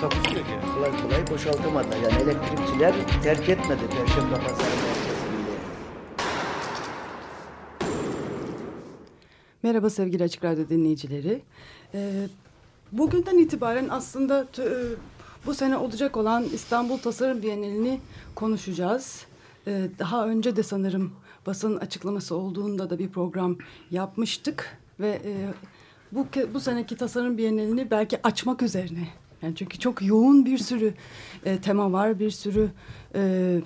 Takusuyor ki. kolay kolay boşaltamadılar. Yani elektrikçiler terk etmedi Perşembe Pazarı merkezini. Merhaba sevgili Açık Radyo dinleyicileri. Ee, bugünden itibaren aslında e, bu sene olacak olan İstanbul Tasarım Bienalini konuşacağız. Ee, daha önce de sanırım basın açıklaması olduğunda da bir program yapmıştık ve e, bu bu seneki Tasarım Bienalini belki açmak üzerine. Yani çünkü çok yoğun bir sürü e, tema var, bir sürü e,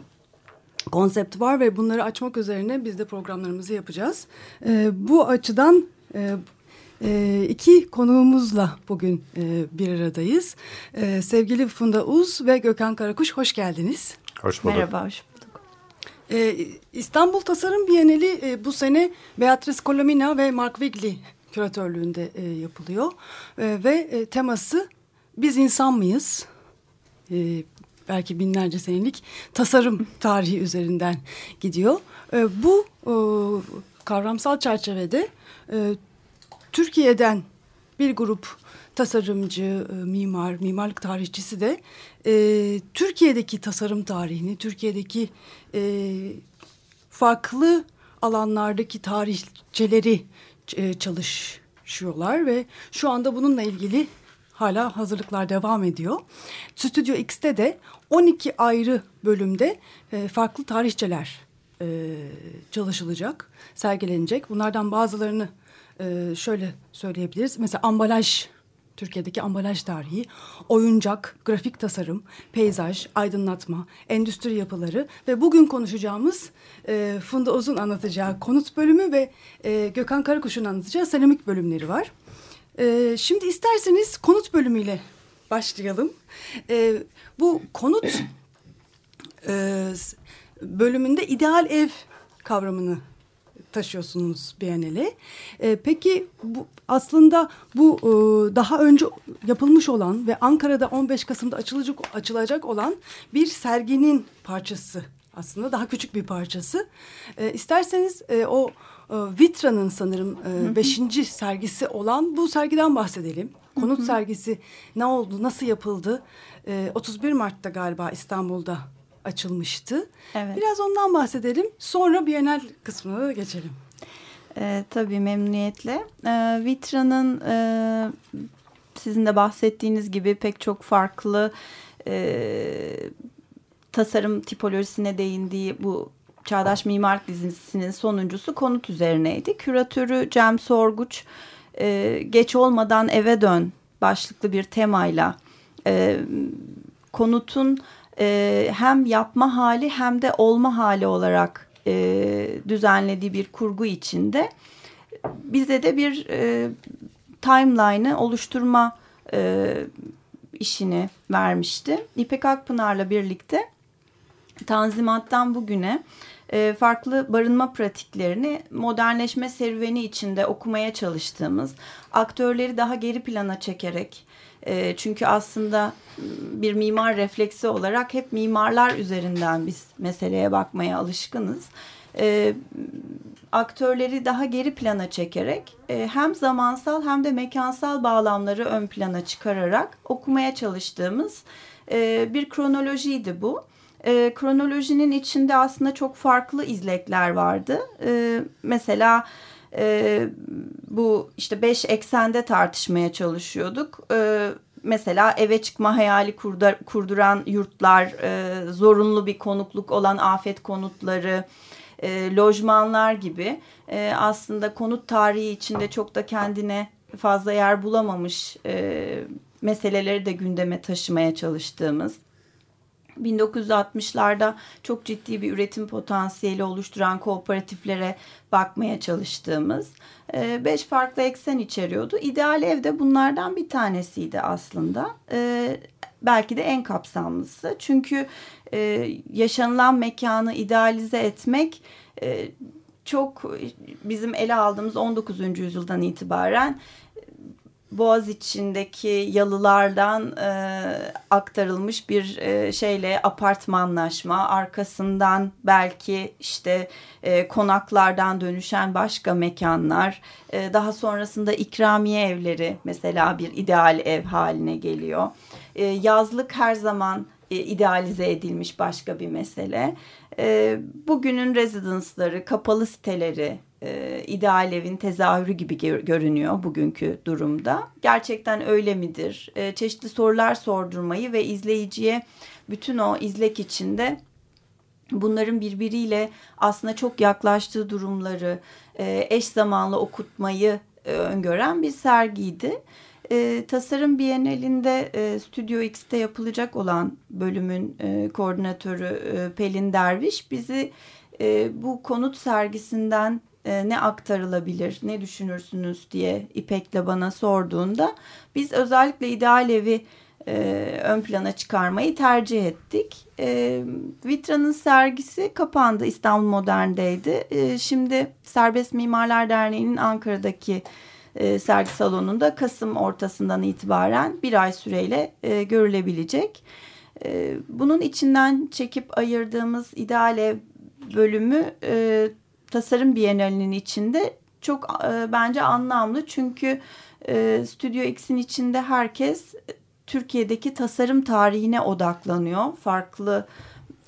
konsept var ve bunları açmak üzerine biz de programlarımızı yapacağız. Ee, bu açıdan e, e, iki konuğumuzla bugün e, bir aradayız. E, sevgili Funda Uz ve Gökhan Karakuş hoş geldiniz. Hoş bulduk. Merhaba, hoş bulduk. E, İstanbul Tasarım Bienali e, bu sene Beatrice Colomina ve Mark Wigley küratörlüğünde e, yapılıyor. E, ve e, teması biz insan mıyız? E, belki binlerce senelik tasarım tarihi üzerinden gidiyor. E, bu e, kavramsal çerçevede e, Türkiye'den bir grup tasarımcı, e, mimar, mimarlık tarihçisi de e, Türkiye'deki tasarım tarihini, Türkiye'deki e, farklı alanlardaki tarihçeleri e, çalışıyorlar ve şu anda bununla ilgili hala hazırlıklar devam ediyor. Stüdyo X'te de 12 ayrı bölümde e, farklı tarihçeler e, çalışılacak, sergilenecek. Bunlardan bazılarını e, şöyle söyleyebiliriz. Mesela ambalaj, Türkiye'deki ambalaj tarihi, oyuncak, grafik tasarım, peyzaj, aydınlatma, endüstri yapıları ve bugün konuşacağımız Funda Uzun anlatacağı konut bölümü ve Gökhan Karakuş'un anlatacağı seramik bölümleri var. E, şimdi isterseniz konut bölümüyle başlayalım. E, bu konut e, bölümünde ideal ev kavramını taşıyorsunuz Biennale. E, peki bu aslında bu e, daha önce yapılmış olan ve Ankara'da 15 Kasım'da açılacak açılacak olan bir serginin parçası aslında daha küçük bir parçası. E, isterseniz e, o Vitra'nın sanırım e, beşinci sergisi olan bu sergiden bahsedelim. Konut sergisi ne oldu, nasıl yapıldı? E, 31 Mart'ta galiba İstanbul'da açılmıştı. Evet. Biraz ondan bahsedelim. Sonra Bienal kısmına da geçelim. Ee, tabii memnuniyetle. Ee, Vitra'nın e, sizin de bahsettiğiniz gibi pek çok farklı e, tasarım tipolojisine değindiği bu Çağdaş Mimarlık dizisinin sonuncusu konut üzerineydi. Küratörü Cem Sorguç e, geç olmadan eve dön başlıklı bir temayla e, konutun e, hem yapma hali hem de olma hali olarak e, düzenlediği bir kurgu içinde bize de bir e, timeline'ı oluşturma e, işini vermişti. İpek Akpınar'la birlikte Tanzimat'tan bugüne e, farklı barınma pratiklerini modernleşme serüveni içinde okumaya çalıştığımız, aktörleri daha geri plana çekerek, e, çünkü aslında bir mimar refleksi olarak hep mimarlar üzerinden biz meseleye bakmaya alışkınız. E, aktörleri daha geri plana çekerek hem zamansal hem de mekansal bağlamları ön plana çıkararak okumaya çalıştığımız bir kronolojiydi bu. E, kronolojinin içinde aslında çok farklı izlekler vardı. E, mesela e, bu işte beş eksende tartışmaya çalışıyorduk. E, mesela eve çıkma hayali kurda, kurduran yurtlar, e, zorunlu bir konukluk olan afet konutları, e, lojmanlar gibi e, aslında konut tarihi içinde çok da kendine fazla yer bulamamış e, meseleleri de gündeme taşımaya çalıştığımız 1960'larda çok ciddi bir üretim potansiyeli oluşturan kooperatiflere bakmaya çalıştığımız e, beş farklı eksen içeriyordu. İdeal ev de bunlardan bir tanesiydi aslında. E, belki de en kapsamlısı. Çünkü e, yaşanılan mekanı idealize etmek çok bizim ele aldığımız 19. yüzyıldan itibaren Boğaz içindeki yalılardan e, aktarılmış bir e, şeyle apartmanlaşma, arkasından belki işte e, konaklardan dönüşen başka mekanlar, e, daha sonrasında ikramiye evleri mesela bir ideal ev haline geliyor. E, yazlık her zaman e, idealize edilmiş başka bir mesele. E, bugünün rezidansları, kapalı siteleri, e, ideal evin tezahürü gibi görünüyor bugünkü durumda. Gerçekten öyle midir? E, çeşitli sorular sordurmayı ve izleyiciye bütün o izlek içinde bunların birbiriyle aslında çok yaklaştığı durumları e, eş zamanlı okutmayı e, öngören bir sergiydi. E, Tasarım Bienalinde e, Studio X'te yapılacak olan bölümün e, koordinatörü e, Pelin Derviş bizi e, bu konut sergisinden e, ne aktarılabilir, ne düşünürsünüz diye İpek'le bana sorduğunda biz özellikle ideal evi e, ön plana çıkarmayı tercih ettik. E, Vitra'nın sergisi kapandı İstanbul Modern'deydi. E, şimdi Serbest Mimarlar Derneği'nin Ankara'daki e, sergi salonunda Kasım ortasından itibaren bir ay süreyle e, görülebilecek. E, bunun içinden çekip ayırdığımız ideal ev bölümü e, Tasarım Bienalinin içinde çok e, bence anlamlı. Çünkü e, Stüdyo X'in içinde herkes Türkiye'deki tasarım tarihine odaklanıyor. Farklı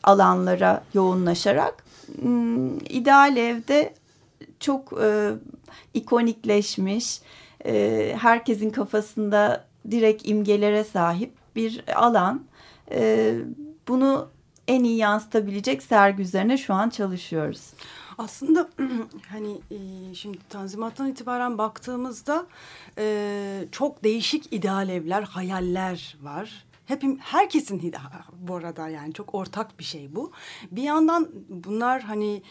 alanlara yoğunlaşarak. Hmm, ideal evde çok e, ikonikleşmiş, e, herkesin kafasında direkt imgelere sahip bir alan. E, bunu en iyi yansıtabilecek sergi üzerine şu an çalışıyoruz. Aslında hani e, şimdi Tanzimat'tan itibaren baktığımızda e, çok değişik ideal evler, hayaller var. Hepim, herkesin bu arada yani çok ortak bir şey bu. Bir yandan bunlar hani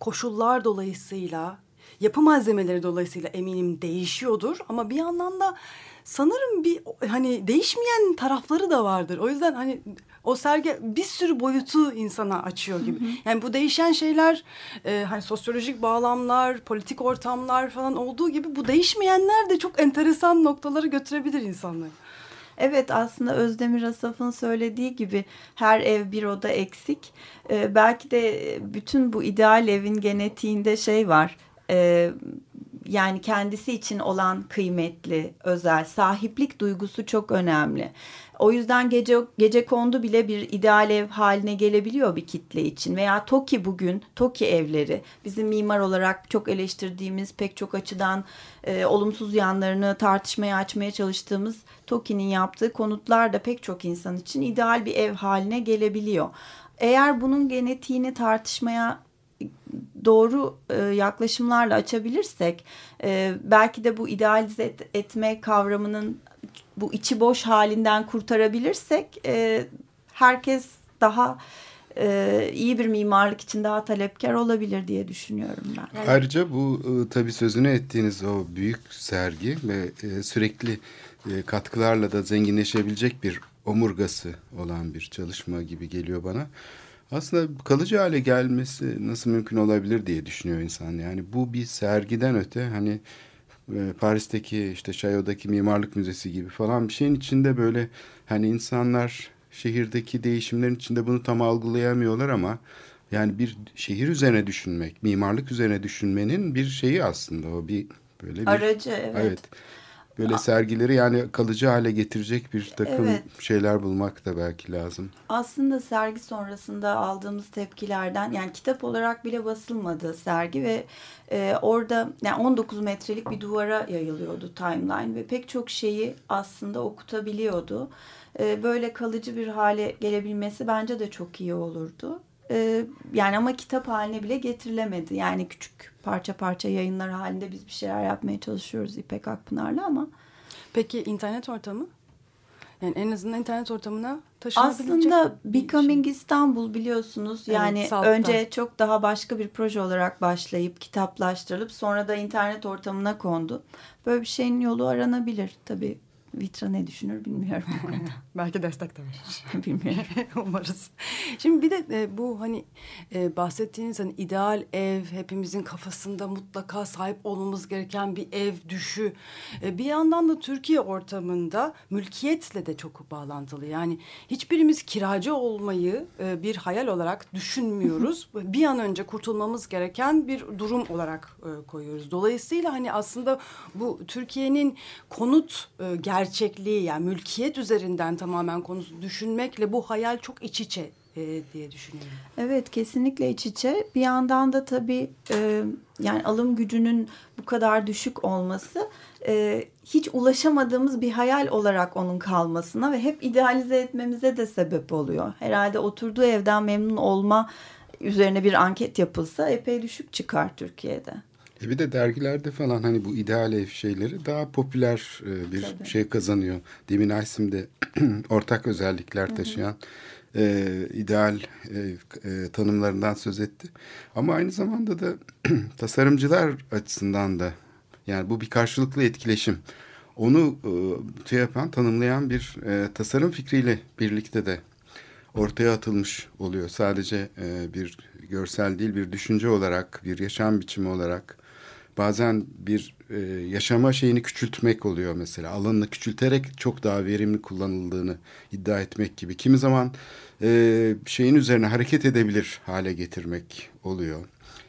koşullar dolayısıyla yapı malzemeleri dolayısıyla eminim değişiyordur ama bir yandan da sanırım bir hani değişmeyen tarafları da vardır. O yüzden hani o sergi bir sürü boyutu insana açıyor gibi. Hı hı. Yani bu değişen şeyler e, hani sosyolojik bağlamlar, politik ortamlar falan olduğu gibi bu değişmeyenler de çok enteresan noktaları götürebilir insanları. Evet aslında Özdemir Asaf'ın söylediği gibi her ev bir oda eksik. Ee, belki de bütün bu ideal evin genetiğinde şey var. Ee, yani kendisi için olan kıymetli, özel, sahiplik duygusu çok önemli. O yüzden gece gece kondu bile bir ideal ev haline gelebiliyor bir kitle için veya Toki bugün Toki evleri bizim mimar olarak çok eleştirdiğimiz pek çok açıdan e, olumsuz yanlarını tartışmaya açmaya çalıştığımız Toki'nin yaptığı konutlar da pek çok insan için ideal bir ev haline gelebiliyor. Eğer bunun genetiğini tartışmaya doğru e, yaklaşımlarla açabilirsek e, belki de bu idealize et, etme kavramının bu içi boş halinden kurtarabilirsek e, herkes daha iyi bir mimarlık için daha talepkar olabilir diye düşünüyorum ben. Yani... Ayrıca bu e, tabii sözünü ettiğiniz o büyük sergi ve sürekli katkılarla da zenginleşebilecek bir omurgası olan bir çalışma gibi geliyor bana. Aslında kalıcı hale gelmesi nasıl mümkün olabilir diye düşünüyor insan. Yani bu bir sergiden öte hani e, Paris'teki işte Chaillot'daki Mimarlık Müzesi gibi falan bir şeyin içinde böyle hani insanlar şehirdeki değişimlerin içinde bunu tam algılayamıyorlar ama yani bir şehir üzerine düşünmek, mimarlık üzerine düşünmenin bir şeyi aslında o bir böyle bir aracı evet. evet böyle sergileri yani kalıcı hale getirecek bir takım evet. şeyler bulmak da belki lazım. Aslında sergi sonrasında aldığımız tepkilerden yani kitap olarak bile basılmadı sergi ve e, orada yani 19 metrelik bir duvara yayılıyordu timeline ve pek çok şeyi aslında okutabiliyordu. E, böyle kalıcı bir hale gelebilmesi bence de çok iyi olurdu. E, yani ama kitap haline bile getirilemedi. Yani küçük parça parça yayınlar halinde biz bir şeyler yapmaya çalışıyoruz İpek Akpınar'la ama. Peki internet ortamı? Yani en azından internet ortamına taşınabilecek Aslında şey. Becoming İstanbul biliyorsunuz. Evet, Yani Salt'ta. önce çok daha başka bir proje olarak başlayıp kitaplaştırılıp sonra da internet ortamına kondu. Böyle bir şeyin yolu aranabilir. Tabii Vitra ne düşünür bilmiyorum. Belki destek de verir. bilmiyorum. Umarız. Şimdi bir de e, bu hani e, bahsettiğiniz hani ideal ev hepimizin kafasında mutlaka sahip olmamız gereken bir ev düşü. E, bir yandan da Türkiye ortamında mülkiyetle de çok bağlantılı. Yani hiçbirimiz kiracı olmayı e, bir hayal olarak düşünmüyoruz. bir an önce kurtulmamız gereken bir durum olarak e, koyuyoruz. Dolayısıyla hani aslında bu Türkiye'nin konut e, gerçekliği yani mülkiyet üzerinden tamamen konusu düşünmekle bu hayal çok iç içe e, diye düşünüyorum. Evet kesinlikle iç içe. Bir yandan da tabii e, yani alım gücünün bu kadar düşük olması e, hiç ulaşamadığımız bir hayal olarak onun kalmasına ve hep idealize etmemize de sebep oluyor. Herhalde oturduğu evden memnun olma üzerine bir anket yapılsa epey düşük çıkar Türkiye'de. E bir de dergilerde falan hani bu ideal ev şeyleri daha popüler e, bir Tabii. şey kazanıyor. Demin Aysim de ortak özellikler taşıyan e, ideal e, e, tanımlarından söz etti. Ama aynı zamanda da tasarımcılar açısından da yani bu bir karşılıklı etkileşim. Onu e, şey yapan, tanımlayan bir e, tasarım fikriyle birlikte de ortaya atılmış oluyor. Sadece e, bir görsel değil, bir düşünce olarak, bir yaşam biçimi olarak bazen bir e, yaşama şeyini küçültmek oluyor mesela. Alanını küçülterek çok daha verimli kullanıldığını iddia etmek gibi. Kimi zaman e, şeyin üzerine hareket edebilir hale getirmek oluyor.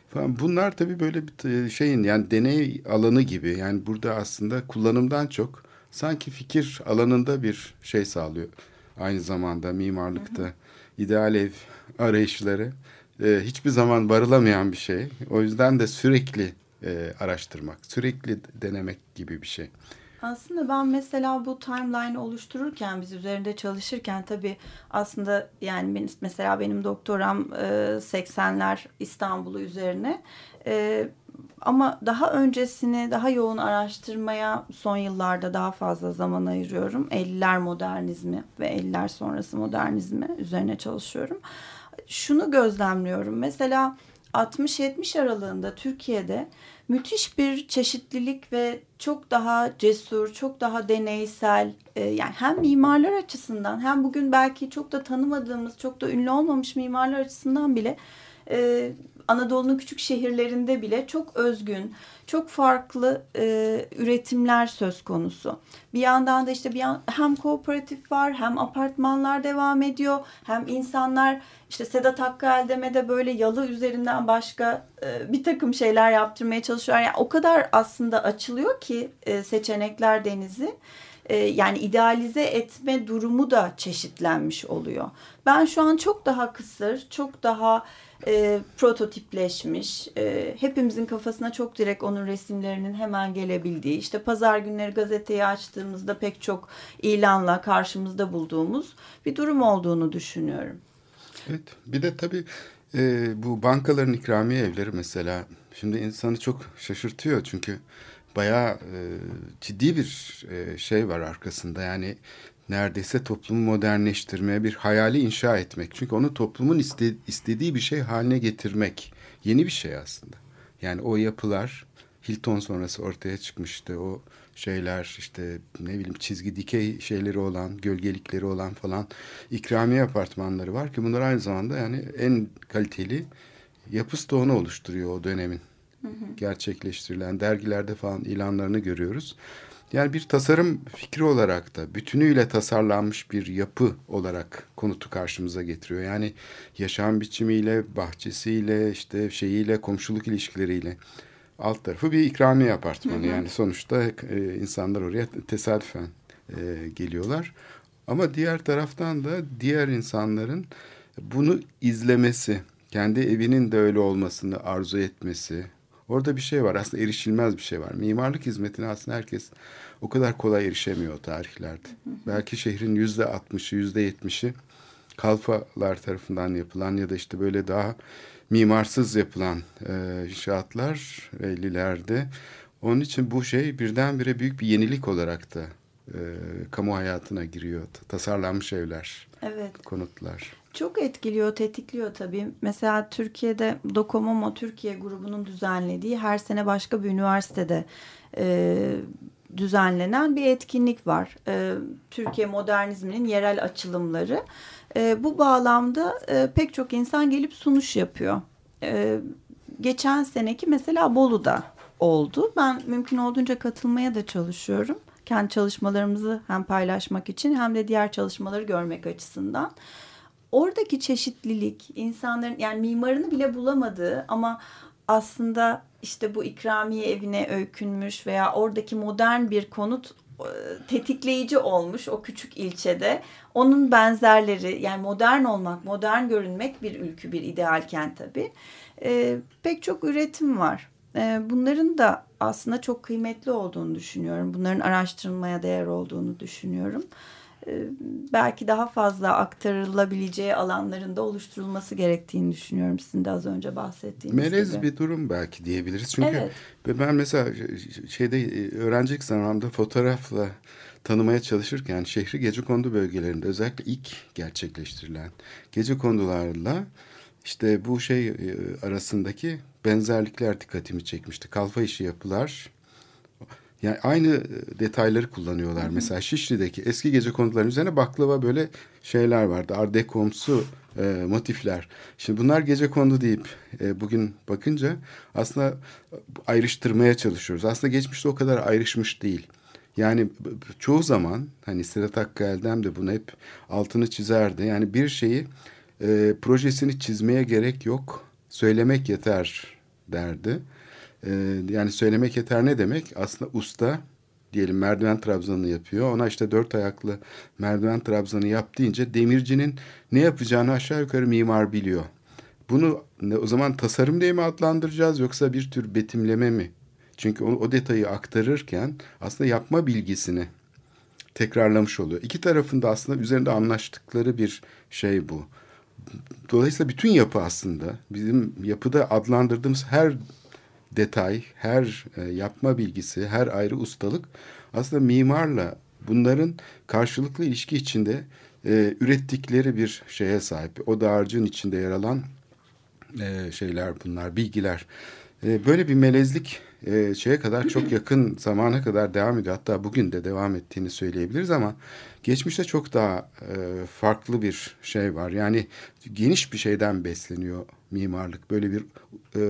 Falan. Bunlar tabii böyle bir şeyin yani deney alanı gibi. Yani burada aslında kullanımdan çok sanki fikir alanında bir şey sağlıyor. Aynı zamanda mimarlıkta ideal ev arayışları e, hiçbir zaman varılamayan bir şey. O yüzden de sürekli e, araştırmak, sürekli denemek gibi bir şey. Aslında ben mesela bu timeline oluştururken biz üzerinde çalışırken tabii aslında yani mesela benim doktoram e, 80'ler İstanbul'u üzerine e, ama daha öncesini daha yoğun araştırmaya son yıllarda daha fazla zaman ayırıyorum. 50'ler modernizmi ve 50'ler sonrası modernizmi üzerine çalışıyorum. Şunu gözlemliyorum mesela 60-70 aralığında Türkiye'de müthiş bir çeşitlilik ve çok daha cesur, çok daha deneysel e, yani hem mimarlar açısından hem bugün belki çok da tanımadığımız, çok da ünlü olmamış mimarlar açısından bile e, Anadolu'nun küçük şehirlerinde bile çok özgün, çok farklı e, üretimler söz konusu. Bir yandan da işte bir yan, hem kooperatif var, hem apartmanlar devam ediyor, hem insanlar işte Sedat Hakkı Eldeme'de böyle yalı üzerinden başka e, bir takım şeyler yaptırmaya çalışıyor. Yani o kadar aslında açılıyor ki e, seçenekler denizi. E, yani idealize etme durumu da çeşitlenmiş oluyor. Ben şu an çok daha kısır, çok daha e, prototipleşmiş, e, hepimizin kafasına çok direkt onun resimlerinin hemen gelebildiği, işte pazar günleri gazeteyi açtığımızda pek çok ilanla karşımızda bulduğumuz bir durum olduğunu düşünüyorum. Evet, bir de tabii e, bu bankaların ikramiye evleri mesela şimdi insanı çok şaşırtıyor çünkü bayağı e, ciddi bir e, şey var arkasında yani neredeyse toplumu modernleştirmeye bir hayali inşa etmek. Çünkü onu toplumun iste, istediği bir şey haline getirmek yeni bir şey aslında. Yani o yapılar Hilton sonrası ortaya çıkmıştı. O şeyler işte ne bileyim çizgi dikey şeyleri olan, gölgelikleri olan falan ikramiye apartmanları var ki bunlar aynı zamanda yani en kaliteli yapı stoğunu oluşturuyor o dönemin. Hı hı. Gerçekleştirilen dergilerde falan ilanlarını görüyoruz. Yani bir tasarım fikri olarak da bütünüyle tasarlanmış bir yapı olarak konutu karşımıza getiriyor. Yani yaşam biçimiyle, bahçesiyle, işte şeyiyle, komşuluk ilişkileriyle alt tarafı bir ikramiye apartmanı. Hı hı. Yani sonuçta e, insanlar oraya tesadüfen e, geliyorlar. Ama diğer taraftan da diğer insanların bunu izlemesi, kendi evinin de öyle olmasını arzu etmesi. Orada bir şey var aslında erişilmez bir şey var. Mimarlık hizmetine aslında herkes o kadar kolay erişemiyor o tarihlerde. Belki şehrin yüzde altmışı, yüzde yetmişi kalfalar tarafından yapılan ya da işte böyle daha mimarsız yapılan e, inşaatlar 50'lerde. Onun için bu şey birdenbire büyük bir yenilik olarak da e, kamu hayatına giriyor. Tasarlanmış evler, Evet. konutlar. Çok etkiliyor, tetikliyor tabii. Mesela Türkiye'de Dokomomo Türkiye grubunun düzenlediği her sene başka bir üniversitede e, düzenlenen bir etkinlik var. E, Türkiye modernizminin yerel açılımları. E, bu bağlamda e, pek çok insan gelip sunuş yapıyor. E, geçen seneki mesela Bolu'da oldu. Ben mümkün olduğunca katılmaya da çalışıyorum. Kendi çalışmalarımızı hem paylaşmak için hem de diğer çalışmaları görmek açısından oradaki çeşitlilik insanların yani mimarını bile bulamadığı ama aslında işte bu ikramiye evine öykünmüş veya oradaki modern bir konut e, tetikleyici olmuş o küçük ilçede. Onun benzerleri yani modern olmak, modern görünmek bir ülkü, bir ideal kent tabii. E, pek çok üretim var. E, bunların da aslında çok kıymetli olduğunu düşünüyorum. Bunların araştırılmaya değer olduğunu düşünüyorum. E, belki daha fazla aktarılabileceği alanlarında oluşturulması gerektiğini düşünüyorum. Sizin de az önce bahsettiğiniz Melez gibi. bir durum belki diyebiliriz. Çünkü Evet. ben mesela şeyde e, öğrencilik zamanımda fotoğrafla tanımaya çalışırken şehri gecekondu bölgelerinde özellikle ilk gerçekleştirilen gecekondularla işte bu şey e, arasındaki benzerlikler dikkatimi çekmişti. Kalfa işi yapılar yani aynı e, detayları kullanıyorlar. Mesela Şişli'deki eski gece konuların üzerine baklava böyle şeyler vardı. Ardekomsu e, motifler. Şimdi bunlar gece kondu deyip e, bugün bakınca aslında ayrıştırmaya çalışıyoruz. Aslında geçmişte o kadar ayrışmış değil. Yani çoğu zaman hani Sedat Hakkı Eldem de bunu hep altını çizerdi. Yani bir şeyi e, projesini çizmeye gerek yok. Söylemek yeter derdi. Ee, yani söylemek yeter ne demek? Aslında usta diyelim merdiven trabzanını yapıyor. Ona işte dört ayaklı merdiven trabzanı yap deyince demircinin ne yapacağını aşağı yukarı mimar biliyor. Bunu o zaman tasarım diye mi adlandıracağız yoksa bir tür betimleme mi? Çünkü o, o detayı aktarırken aslında yapma bilgisini tekrarlamış oluyor. İki tarafında aslında üzerinde anlaştıkları bir şey bu. Dolayısıyla bütün yapı aslında bizim yapıda adlandırdığımız her detay, her e, yapma bilgisi, her ayrı ustalık aslında mimarla bunların karşılıklı ilişki içinde e, ürettikleri bir şeye sahip. O dağarcığın içinde yer alan e, şeyler bunlar, bilgiler. Böyle bir melezlik şeye kadar çok yakın zamana kadar devam ediyor. Hatta bugün de devam ettiğini söyleyebiliriz ama geçmişte çok daha farklı bir şey var. Yani geniş bir şeyden besleniyor mimarlık. Böyle bir e,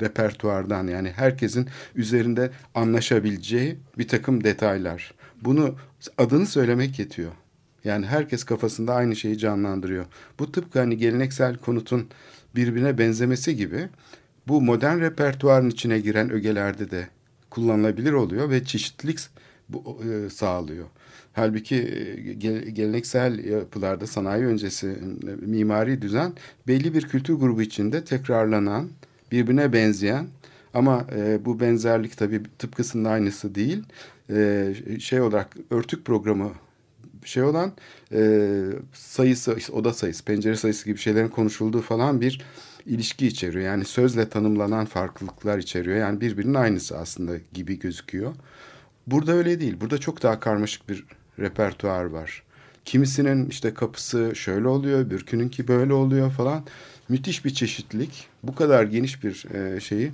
repertuardan yani herkesin üzerinde anlaşabileceği bir takım detaylar. Bunu adını söylemek yetiyor. Yani herkes kafasında aynı şeyi canlandırıyor. Bu tıpkı hani geleneksel konutun birbirine benzemesi gibi bu modern repertuarın içine giren ögelerde de kullanılabilir oluyor ve çeşitlilik e, sağlıyor. Halbuki e, geleneksel yapılarda sanayi öncesi e, mimari düzen belli bir kültür grubu içinde tekrarlanan, birbirine benzeyen ama e, bu benzerlik tabii tıpkısının aynısı değil. Şey olarak örtük programı şey olan sayısı, oda sayısı, pencere sayısı gibi şeylerin konuşulduğu falan bir ilişki içeriyor. Yani sözle tanımlanan farklılıklar içeriyor. Yani birbirinin aynısı aslında gibi gözüküyor. Burada öyle değil. Burada çok daha karmaşık bir repertuar var. Kimisinin işte kapısı şöyle oluyor, bürkününki böyle oluyor falan. Müthiş bir çeşitlilik. Bu kadar geniş bir e, şeyi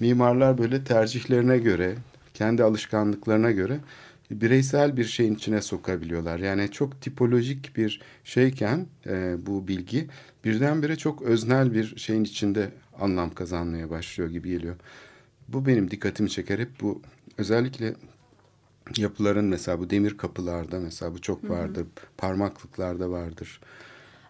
mimarlar böyle tercihlerine göre, kendi alışkanlıklarına göre bireysel bir şeyin içine sokabiliyorlar. Yani çok tipolojik bir şeyken e, bu bilgi birdenbire çok öznel bir şeyin içinde anlam kazanmaya başlıyor gibi geliyor. Bu benim dikkatimi çeker. Hep bu özellikle yapıların mesela bu demir kapılarda mesela bu çok vardır. Hı hı. Parmaklıklarda vardır.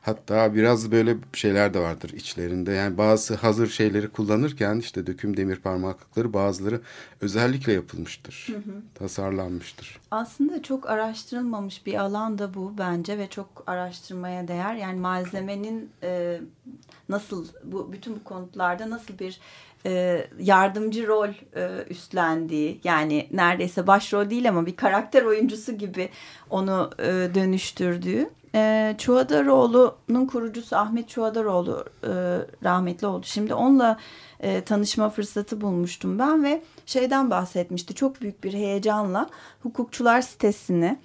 Hatta biraz böyle şeyler de vardır içlerinde. Yani bazı hazır şeyleri kullanırken işte döküm demir parmaklıkları bazıları özellikle yapılmıştır. Hı hı. Tasarlanmıştır. Aslında çok araştırılmamış bir alan da bu bence ve çok araştırmaya değer. Yani malzemenin e, nasıl bu bütün bu konutlarda nasıl bir e, yardımcı rol e, üstlendiği yani neredeyse başrol değil ama bir karakter oyuncusu gibi onu e, dönüştürdüğü e, kurucusu Ahmet Çuhadaroğlu e, rahmetli oldu. Şimdi onunla e, tanışma fırsatı bulmuştum ben ve şeyden bahsetmişti. Çok büyük bir heyecanla hukukçular sitesini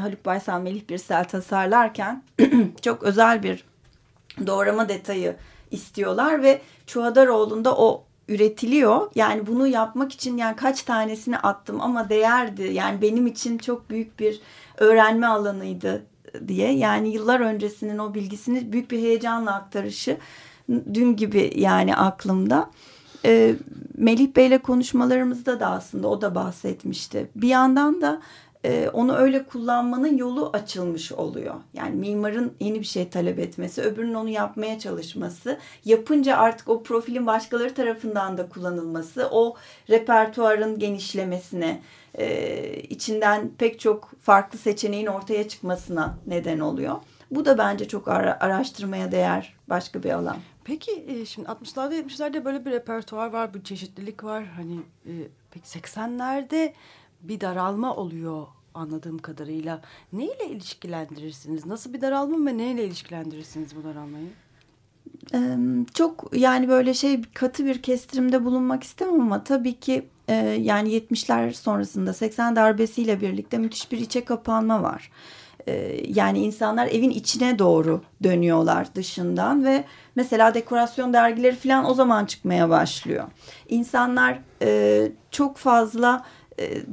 Haluk Baysal Melih Birsel tasarlarken çok özel bir doğrama detayı istiyorlar ve Çuhadaroğlu'nda o üretiliyor. Yani bunu yapmak için yani kaç tanesini attım ama değerdi. Yani benim için çok büyük bir öğrenme alanıydı diye. Yani yıllar öncesinin o bilgisini büyük bir heyecanla aktarışı dün gibi yani aklımda. Ee, Melih Bey'le konuşmalarımızda da aslında o da bahsetmişti. Bir yandan da e, onu öyle kullanmanın yolu açılmış oluyor. Yani mimarın yeni bir şey talep etmesi, öbürünün onu yapmaya çalışması, yapınca artık o profilin başkaları tarafından da kullanılması, o repertuarın genişlemesine, e, içinden pek çok farklı seçeneğin ortaya çıkmasına neden oluyor. Bu da bence çok ara, araştırmaya değer başka bir alan. Peki e, şimdi 60'larda 70'lerde böyle bir repertuar var, bir çeşitlilik var. Hani peki 80'lerde bir daralma oluyor anladığım kadarıyla. Neyle ilişkilendirirsiniz? Nasıl bir daralma ve neyle ilişkilendirirsiniz bu daralmayı? Çok yani böyle şey katı bir kestirimde bulunmak istemem ama tabii ki yani 70'ler sonrasında 80 darbesiyle birlikte müthiş bir içe kapanma var. Yani insanlar evin içine doğru dönüyorlar dışından ve mesela dekorasyon dergileri falan o zaman çıkmaya başlıyor. İnsanlar çok fazla e,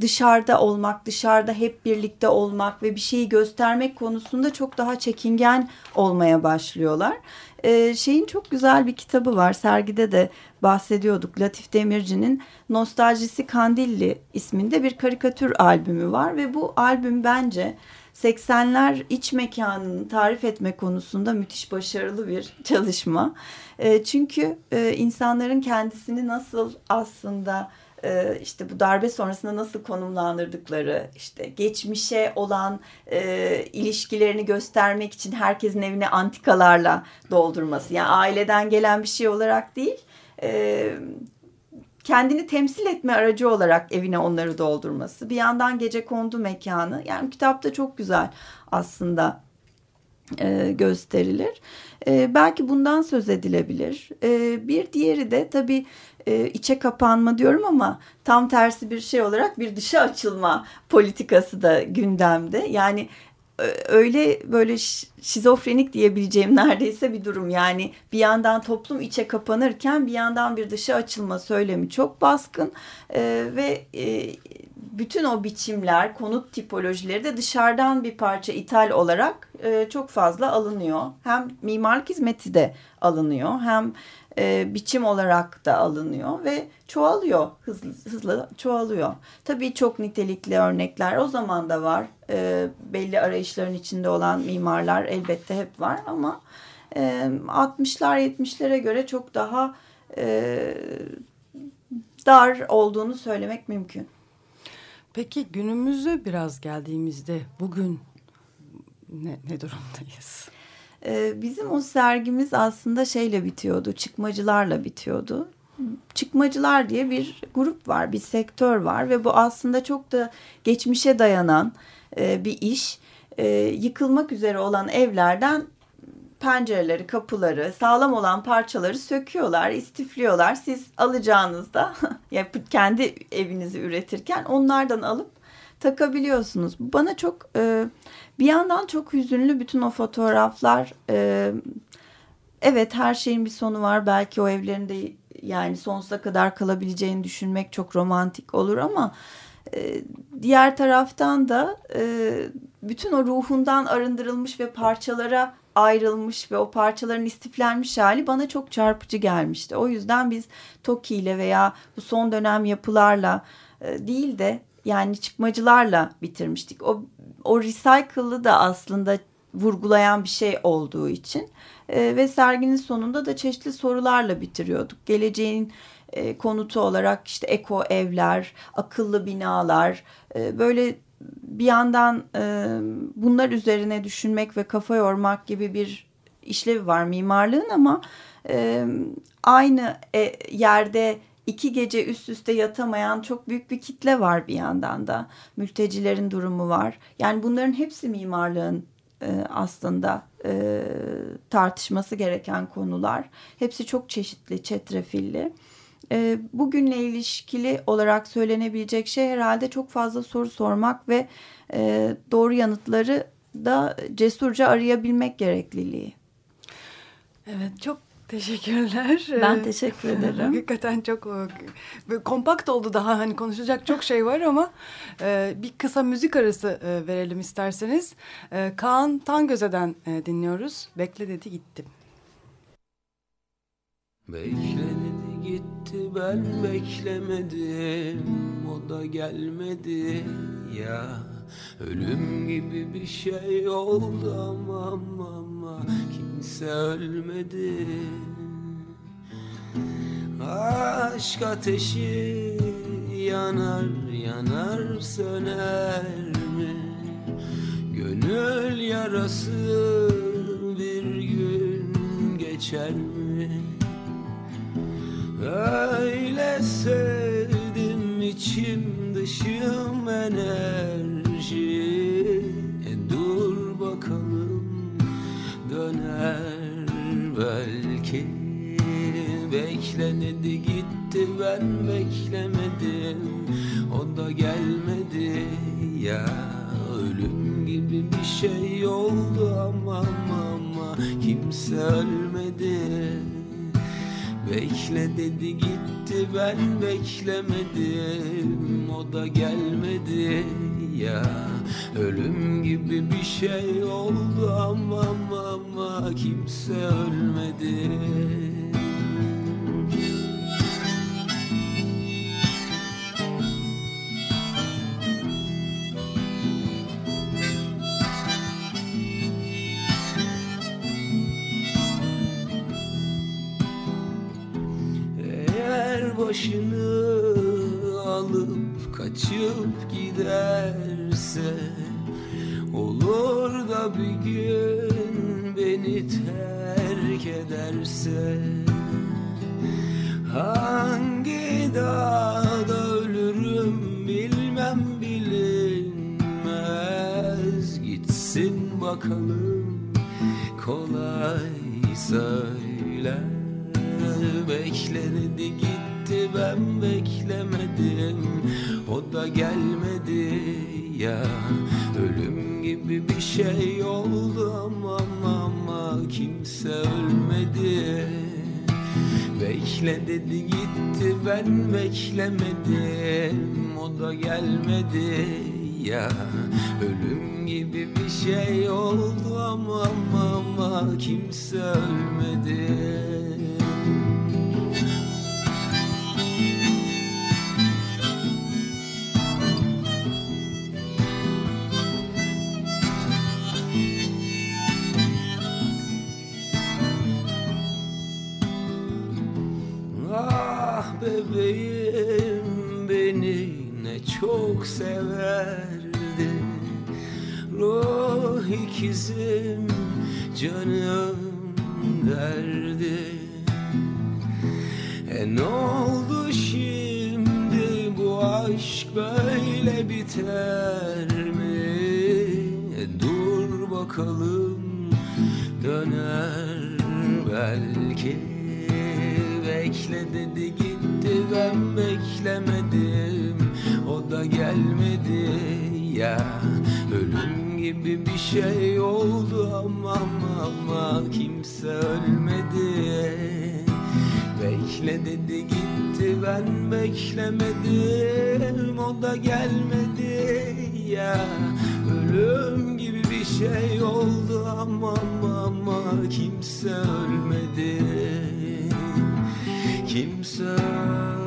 dışarıda olmak, dışarıda hep birlikte olmak ve bir şeyi göstermek konusunda çok daha çekingen olmaya başlıyorlar. Ee, şeyin çok güzel bir kitabı var. Sergide de bahsediyorduk. Latif Demirci'nin Nostaljisi Kandilli isminde bir karikatür albümü var ve bu albüm bence 80'ler iç mekanını tarif etme konusunda müthiş başarılı bir çalışma. E, çünkü e, insanların kendisini nasıl aslında e, işte bu darbe sonrasında nasıl konumlandırdıkları, işte geçmişe olan e, ilişkilerini göstermek için herkesin evine antikalarla doldurması. Yani aileden gelen bir şey olarak değil, e, kendini temsil etme aracı olarak evine onları doldurması. Bir yandan gece kondu mekanı. Yani kitapta çok güzel aslında e, gösterilir. E, belki bundan söz edilebilir. E, bir diğeri de tabii e, içe kapanma diyorum ama tam tersi bir şey olarak bir dışa açılma politikası da gündemde. Yani e, öyle böyle şizofrenik diyebileceğim neredeyse bir durum. Yani bir yandan toplum içe kapanırken bir yandan bir dışa açılma söylemi çok baskın e, ve e, bütün o biçimler, konut tipolojileri de dışarıdan bir parça ithal olarak e, çok fazla alınıyor. Hem mimarlık hizmeti de alınıyor hem e, biçim olarak da alınıyor ve çoğalıyor hızlı, hızlı çoğalıyor. Tabii çok nitelikli örnekler o zaman da var. E, belli arayışların içinde olan mimarlar elbette hep var ama e, 60'lar 70'lere göre çok daha e, dar olduğunu söylemek mümkün. Peki günümüze biraz geldiğimizde bugün ne, ne durumdayız? Ee, bizim o sergimiz aslında şeyle bitiyordu, çıkmacılarla bitiyordu. Çıkmacılar diye bir grup var, bir sektör var ve bu aslında çok da geçmişe dayanan e, bir iş. E, yıkılmak üzere olan evlerden pencereleri, kapıları, sağlam olan parçaları söküyorlar, istifliyorlar. Siz alacağınızda kendi evinizi üretirken onlardan alıp takabiliyorsunuz. Bana çok e, bir yandan çok hüzünlü bütün o fotoğraflar. E, evet her şeyin bir sonu var. Belki o evlerinde yani sonsuza kadar kalabileceğini düşünmek çok romantik olur ama e, diğer taraftan da e, bütün o ruhundan arındırılmış ve parçalara ayrılmış ve o parçaların istiflenmiş hali bana çok çarpıcı gelmişti. O yüzden biz Toki ile veya bu son dönem yapılarla e, değil de yani çıkmacılarla bitirmiştik. O, o recycle'ı da aslında vurgulayan bir şey olduğu için e, ve serginin sonunda da çeşitli sorularla bitiriyorduk. Geleceğin e, konutu olarak işte eko evler, akıllı binalar, e, böyle bir yandan e, bunlar üzerine düşünmek ve kafa yormak gibi bir işlevi var mimarlığın ama e, aynı e, yerde iki gece üst üste yatamayan çok büyük bir kitle var bir yandan da. Mültecilerin durumu var. Yani bunların hepsi mimarlığın e, aslında e, tartışması gereken konular. Hepsi çok çeşitli, çetrefilli. E, bugünle ilişkili olarak söylenebilecek şey herhalde çok fazla soru sormak ve e, doğru yanıtları da cesurca arayabilmek gerekliliği. Evet çok teşekkürler. Ben Ee, teşekkür ederim. Hakikaten çok e, kompakt oldu daha hani konuşacak çok şey var ama e, bir kısa müzik arası e, verelim isterseniz. E, Kaan Tangöze'den e, dinliyoruz. Bekle dedi gittim. Bekledi gitti ben beklemedim O da gelmedi ya Ölüm gibi bir şey oldu ama ama, ama Kimse ölmedi Aşk ateşi yanar yanar söner mi? Gönül yarası bir gün geçer mi? Öyle sevdim içim dışım enerji döner belki. Bekle dedi gitti ben beklemedim. O da gelmedi ya. Ölüm gibi bir şey oldu. Ama, ama Kimse ölmedi Bekle dedi gitti. Ben beklemedim. O da gelmedi. Ya Ölüm gibi bir şey oldu. Ama ama, ama Kimse ölmedi başını alıp kaçıp giderse Olur da bir gün beni terk ederse. Hangi dağda ölürüm bilmem bilinmez. Gitsin bakalım kolay söyler. Bekle dedi gitti ben beklemedim. O da gelmedi ya. Ölüm gibi bir şey oldu ama ama, Kimse ölmedi. Bekle dedi gitti ben beklemedim. O da gelmedi ya. Ölüm gibi bir şey oldu ama ama, ama Kimse ölmedi severdi. Ruh ikizim canım derdi E ne oldu şimdi bu aşk böyle biter mi? E dur bakalım döner belki. Bekle dedi gitti ben beklemedim da gelmedi ya. Ölüm gibi bir şey oldu ama ama, ama Kimse ölmedi. Bekle dedi gitti ben beklemedim O da gelmedi ya. Ölüm gibi bir şey oldu ama ama, ama Kimse ölmedi. Kimse ölmedi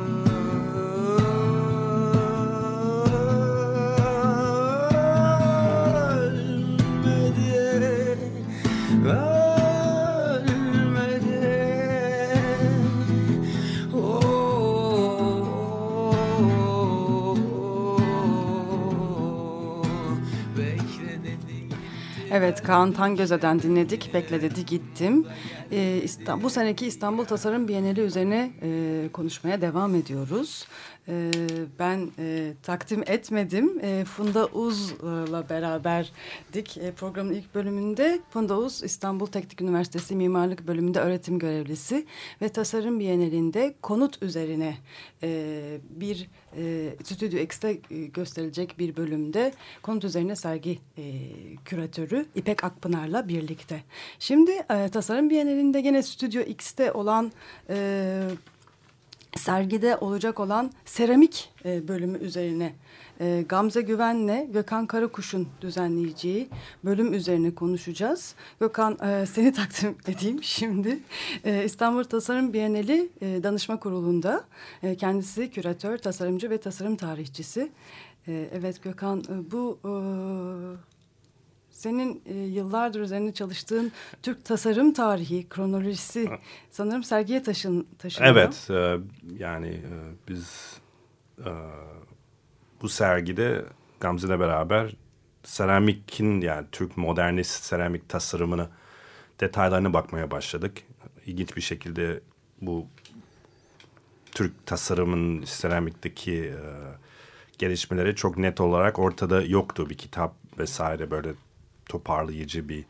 Evet Kaan Tangöze'den dinledik. Bekle dedi gittim. Ee, İstanbul, bu seneki İstanbul Tasarım Bienali üzerine e, konuşmaya devam ediyoruz. e, ben e, takdim etmedim. E, Funda Uz'la beraberdik e, programın ilk bölümünde. Funda Uz İstanbul Teknik Üniversitesi Mimarlık Bölümünde öğretim görevlisi ve Tasarım Bienalinde konut üzerine e, bir e, Stüdyo X'te e, gösterilecek bir bölümde konut üzerine sergi e, küratörü İpek Akpınar'la birlikte. Şimdi e, Tasarım Bienalinde gene Stüdyo X'te olan e, sergide olacak olan seramik e, bölümü üzerine e, Gamze Güven'le Gökhan Karakuş'un düzenleyeceği bölüm üzerine konuşacağız. Gökhan e, seni takdim edeyim şimdi. E, İstanbul Tasarım Bienali e, Danışma Kurulu'nda e, kendisi küratör, tasarımcı ve tasarım tarihçisi. E, evet Gökhan e, bu... E, senin e, yıllardır üzerinde çalıştığın Türk tasarım tarihi, kronolojisi sanırım sergiye taşın, taşınıyor. Evet, e, yani e, biz e, bu sergide Gamze'le beraber seramikin yani Türk modernist seramik tasarımını detaylarına bakmaya başladık. İlginç bir şekilde bu Türk tasarımın seramikteki e, gelişmeleri çok net olarak ortada yoktu. Bir kitap vesaire böyle toparlayıcı bir